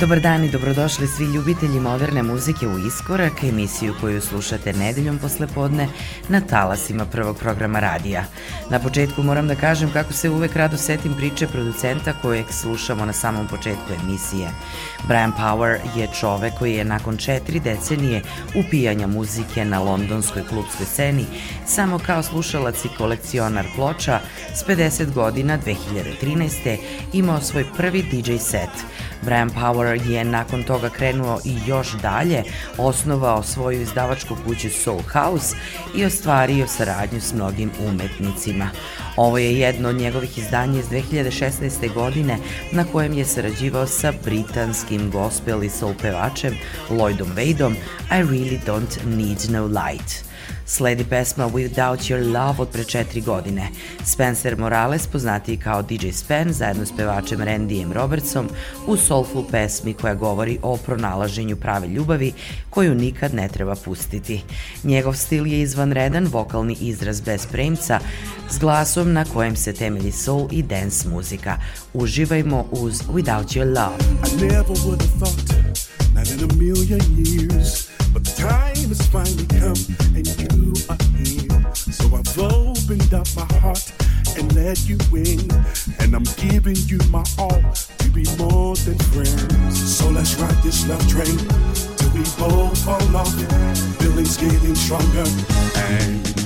Dobar dan i dobrodošli svi ljubitelji moderne muzike u Iskorak, emisiju koju slušate nedeljom posle podne na talasima prvog programa radija. Na početku moram da kažem kako se uvek rado setim priče producenta kojeg slušamo na samom početku emisije. Brian Power je čovek koji je nakon četiri decenije upijanja muzike na londonskoj klubskoj sceni samo kao slušalac i kolekcionar ploča s 50 godina 2013. imao svoj prvi DJ set – Brian Power je nakon toga krenuo i još dalje, osnovao svoju izdavačku kuću Soul House i ostvario saradnju s mnogim umetnicima. Ovo je jedno od njegovih izdanja iz 2016. godine na kojem je sarađivao sa britanskim gospel i soul pevačem Lloydom Wadeom I Really Don't Need No Light. Sledi pesma Without Your Love od pre četiri godine. Spencer Morales, poznatiji kao DJ Spen, zajedno s pevačem Randyjem Robertsom, u soulful pesmi koja govori o pronalaženju prave ljubavi koju nikad ne treba pustiti. Njegov stil je izvanredan, vokalni izraz bez premca, s glasom na kojem se temelji soul i dance muzika. Uživajmo uz Without Your Love. I never would have thought, not in a million years But the time has finally come and you So I've opened up my heart and let you in. And I'm giving you my all to be more than friends. So let's ride this love train till we both fall off. Feelings getting stronger and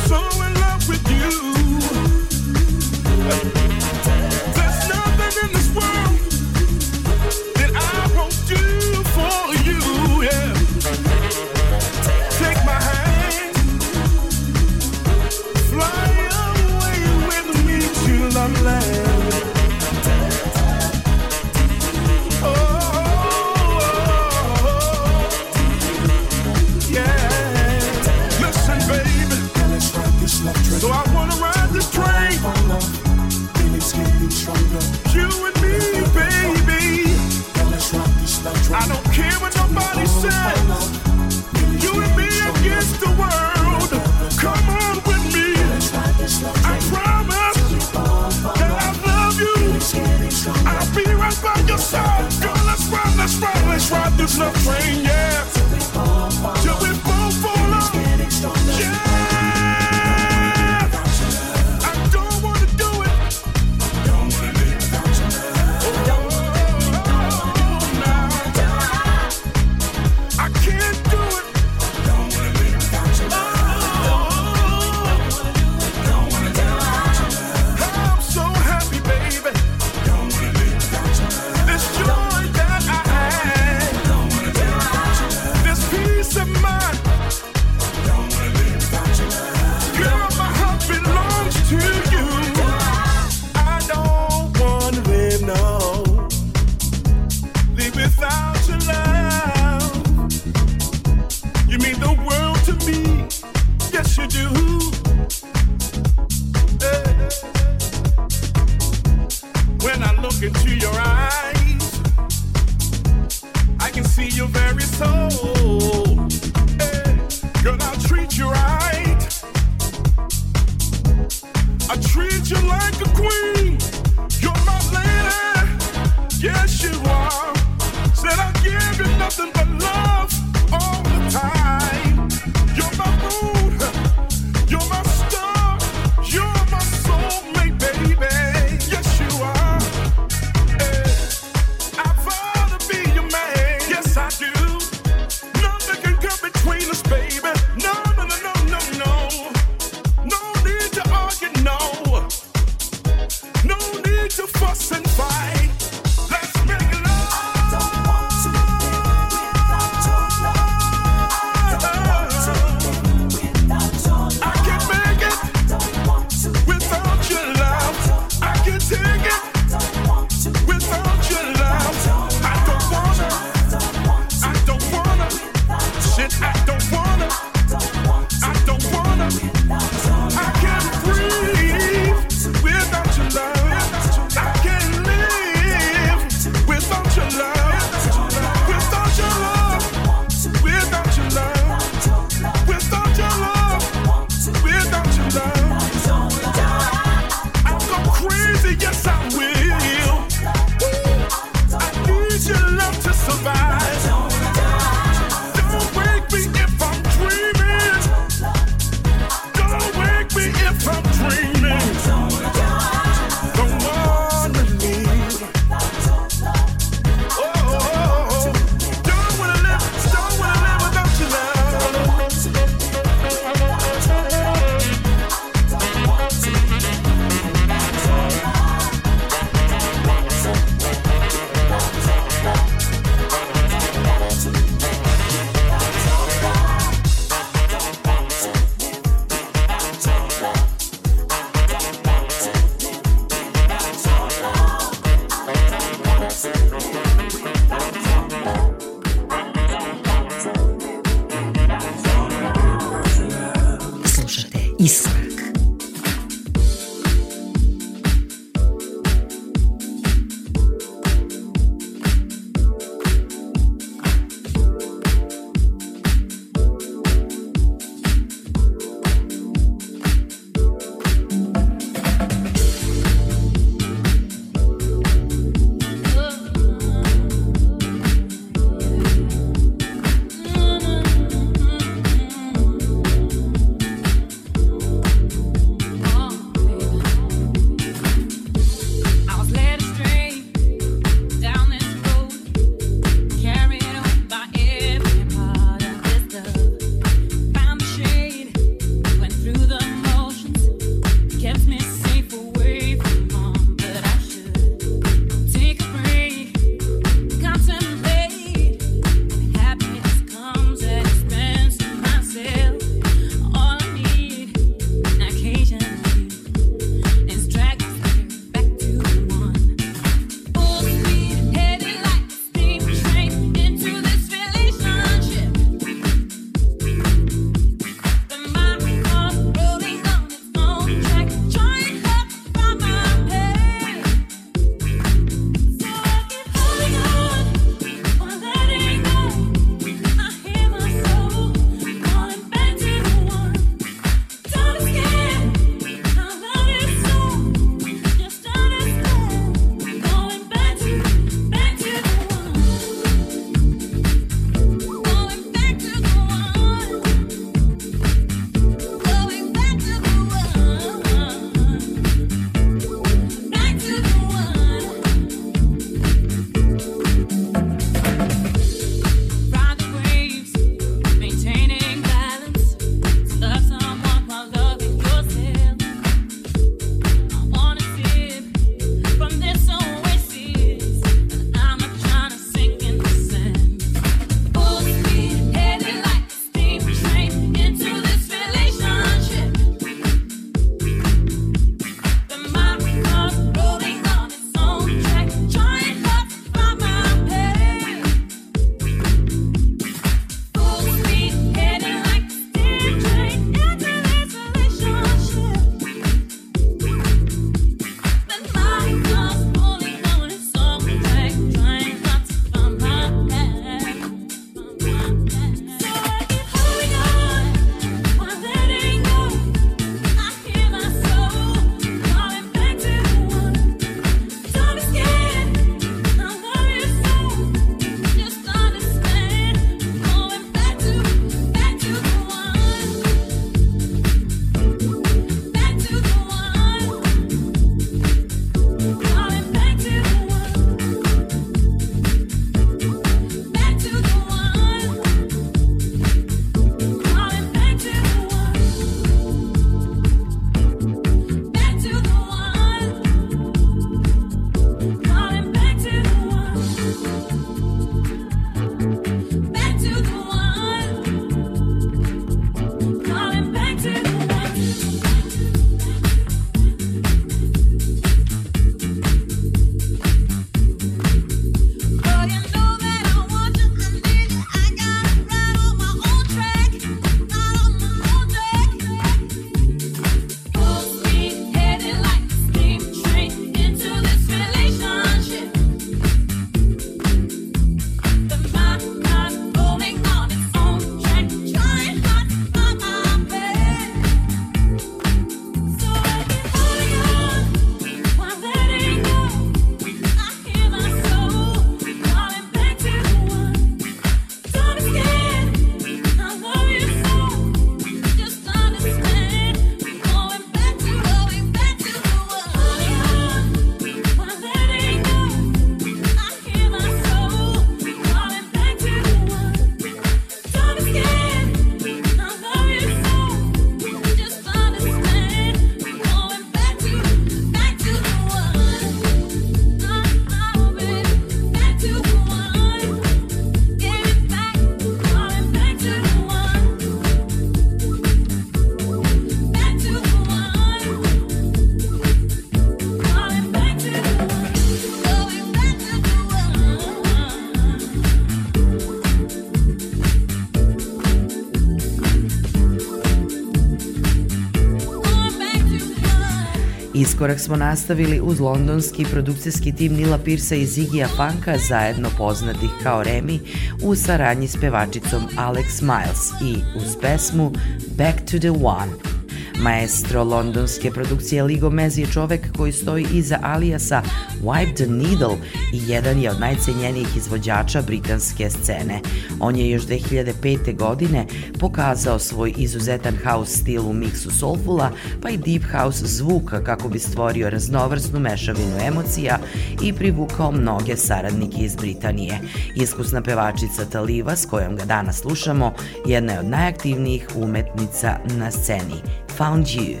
Iskorak smo nastavili uz londonski produkcijski tim Nila Pirsa i Zigija Funka, zajedno poznatih kao Remi, u saradnji s pevačicom Alex Miles i uz pesmu Back to the One. Maestro londonske produkcije Ligo Mez je čovek koji stoji iza alijasa Wipe the Needle i jedan je od najcenjenijih izvođača britanske scene. On je još 2005. godine pokazao svoj izuzetan house stil u miksu soulfula pa i deep house zvuka kako bi stvorio raznovrsnu mešavinu emocija i privukao mnoge saradnike iz Britanije. Iskusna pevačica Taliva s kojom ga danas slušamo jedna je od najaktivnijih umetnica na sceni. Found You.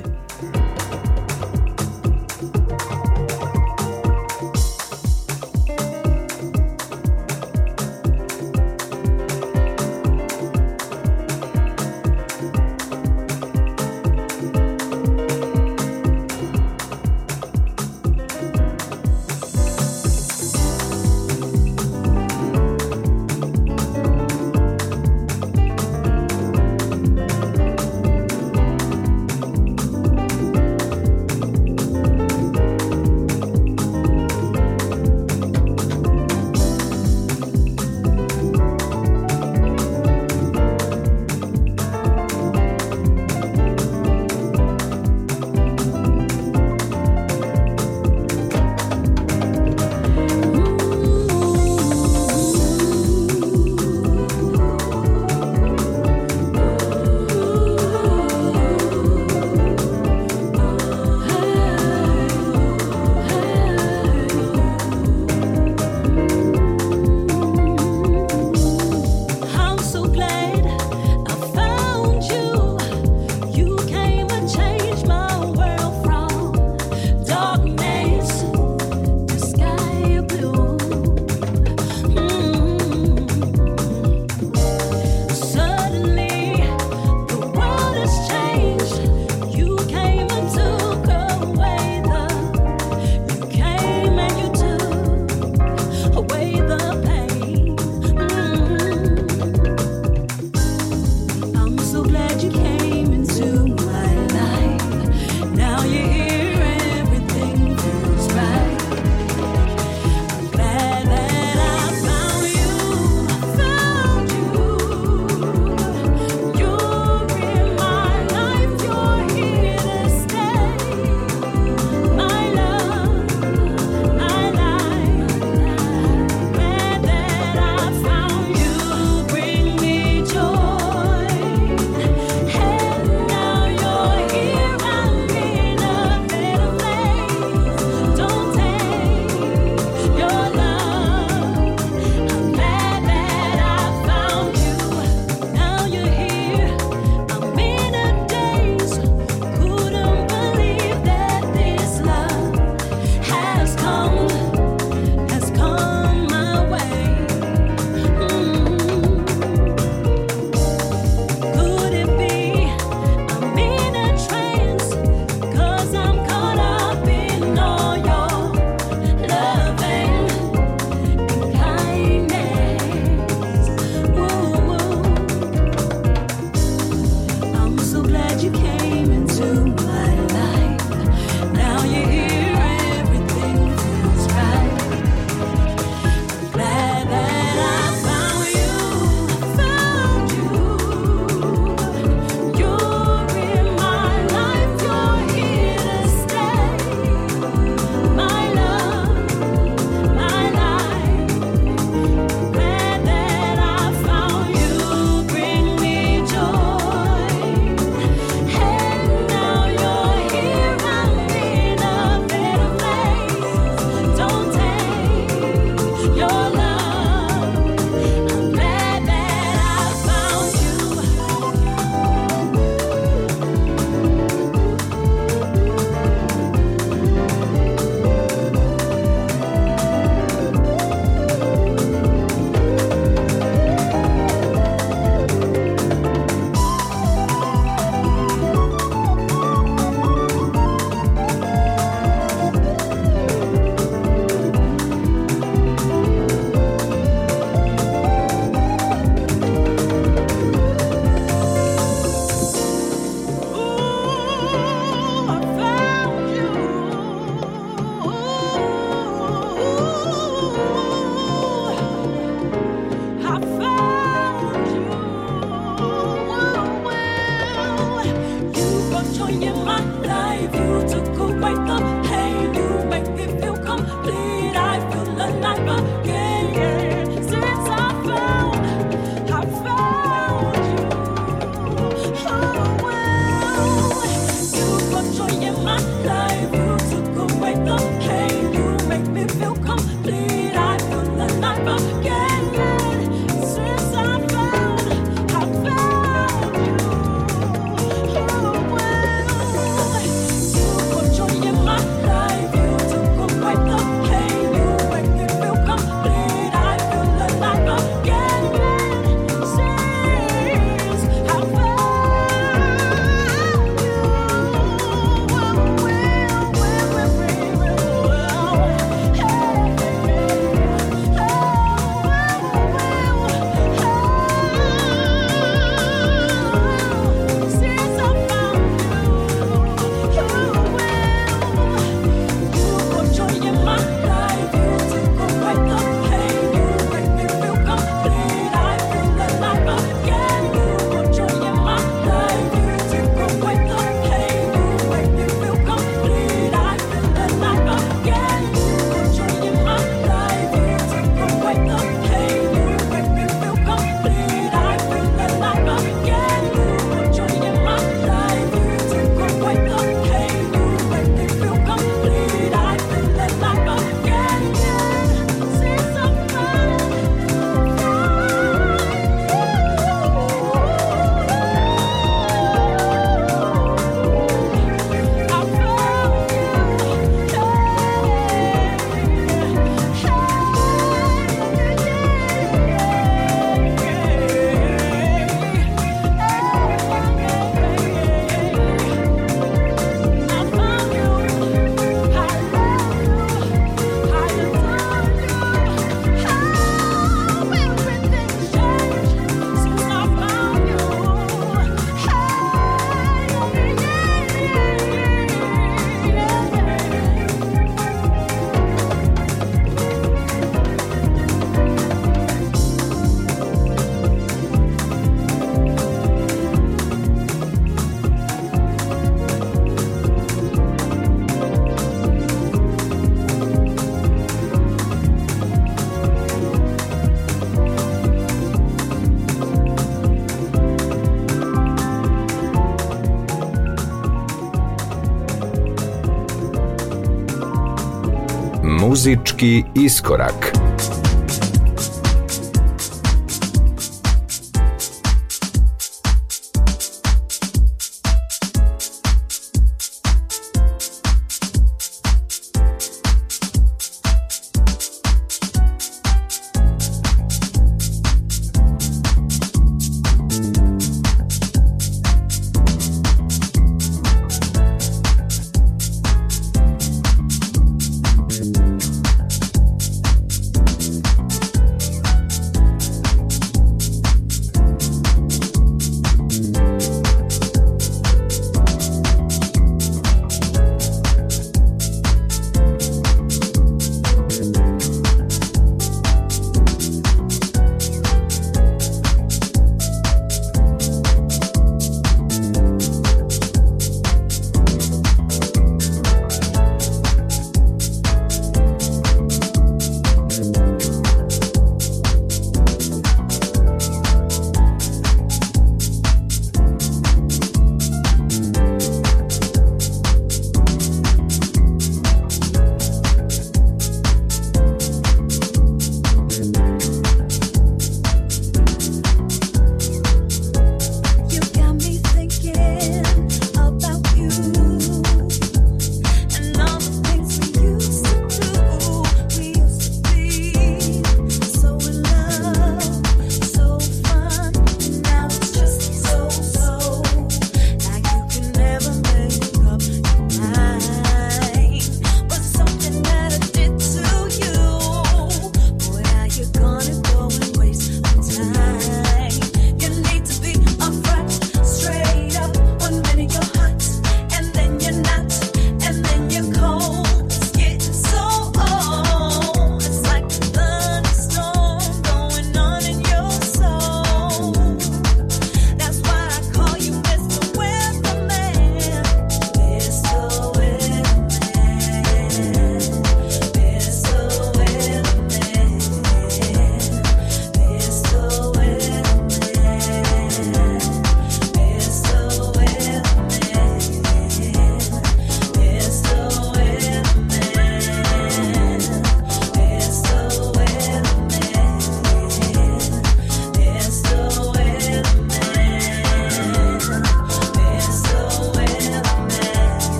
Muzički iskorak.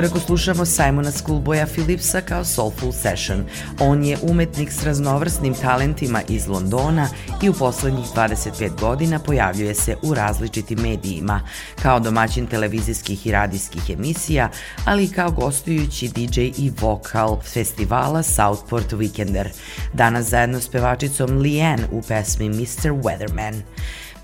Iskoraku slušamo Simona Schoolboya Philipsa kao Soulful Session. On je umetnik s raznovrsnim talentima iz Londona i u poslednjih 25 godina pojavljuje se u različitim medijima, kao domaćin televizijskih i radijskih emisija, ali i kao gostujući DJ i vokal festivala Southport Weekender. Danas zajedno s pevačicom Leanne u pesmi Mr. Weatherman.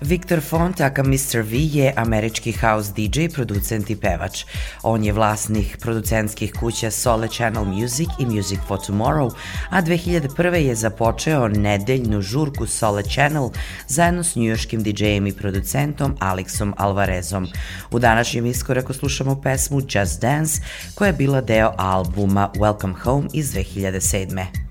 Viktor Font, aka Mr. V, je američki house DJ, producent i pevač. On je vlasnik producentskih kuća Sole Channel Music i Music for Tomorrow, a 2001. je započeo nedeljnu žurku Sole Channel zajedno s njujoškim DJ-em i producentom Alexom Alvarezom. U današnjem iskoraku slušamo pesmu Just Dance, koja je bila deo albuma Welcome Home iz 2007.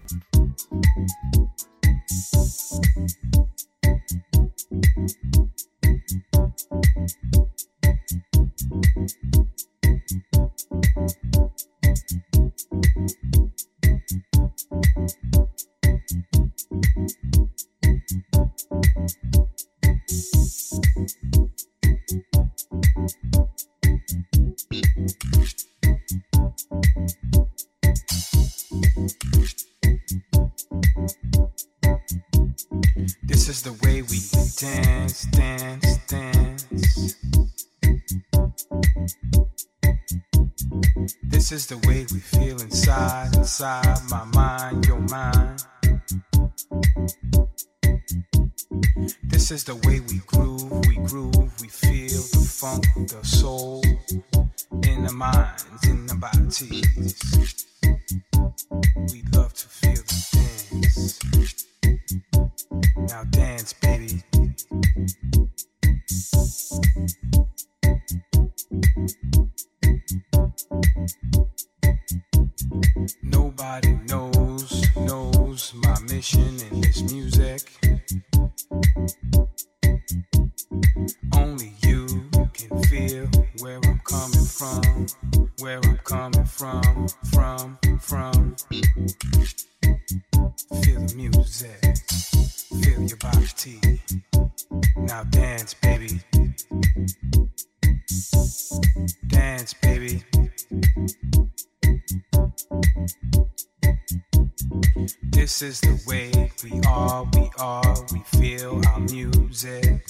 This is the way we are, we are, we feel our music.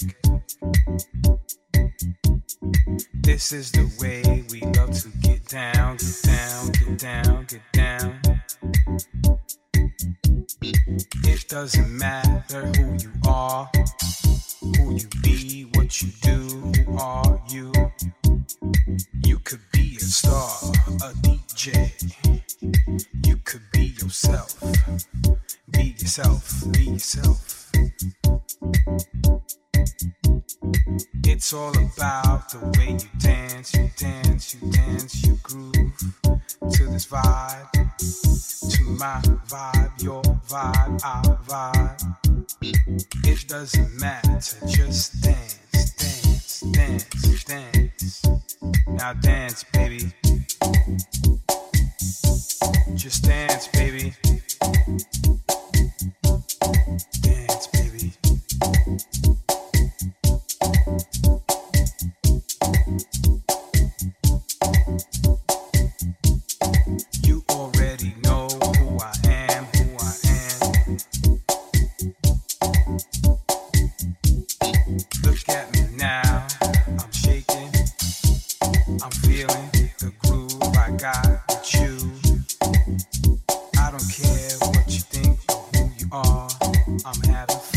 This is the way we love to get down, get down, get down, get down. It doesn't matter who you are, who you be, what you do, who are you. You could be a star, a DJ. You could be yourself Be yourself, be yourself. It's all about the way you dance, you dance, you dance, you groove to this vibe, to my vibe, your vibe, our vibe. It doesn't what you think, who you are. I'm having fun.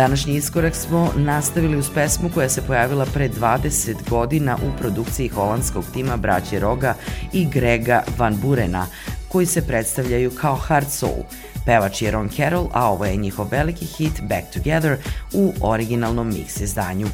Današnji iskorak smo nastavili uz pesmu koja se pojavila pre 20 godina u produkciji holandskog tima braće Roga i Grega Van Burena, koji se predstavljaju kao Hard Soul. Pevač je Ron Carroll, a ovo je njihov veliki hit Back Together u originalnom mix izdanju.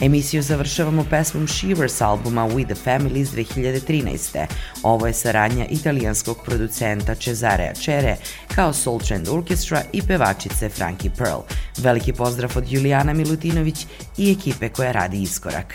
Emisiju završavamo pesmom Shivers albuma We the Family iz 2013. Ovo je saradnja italijanskog producenta Cesarea Cere kao Soul Trend Orchestra i pevačice Frankie Pearl. Veliki pozdrav od Julijana Milutinović i ekipe koja radi iskorak.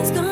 It's gone.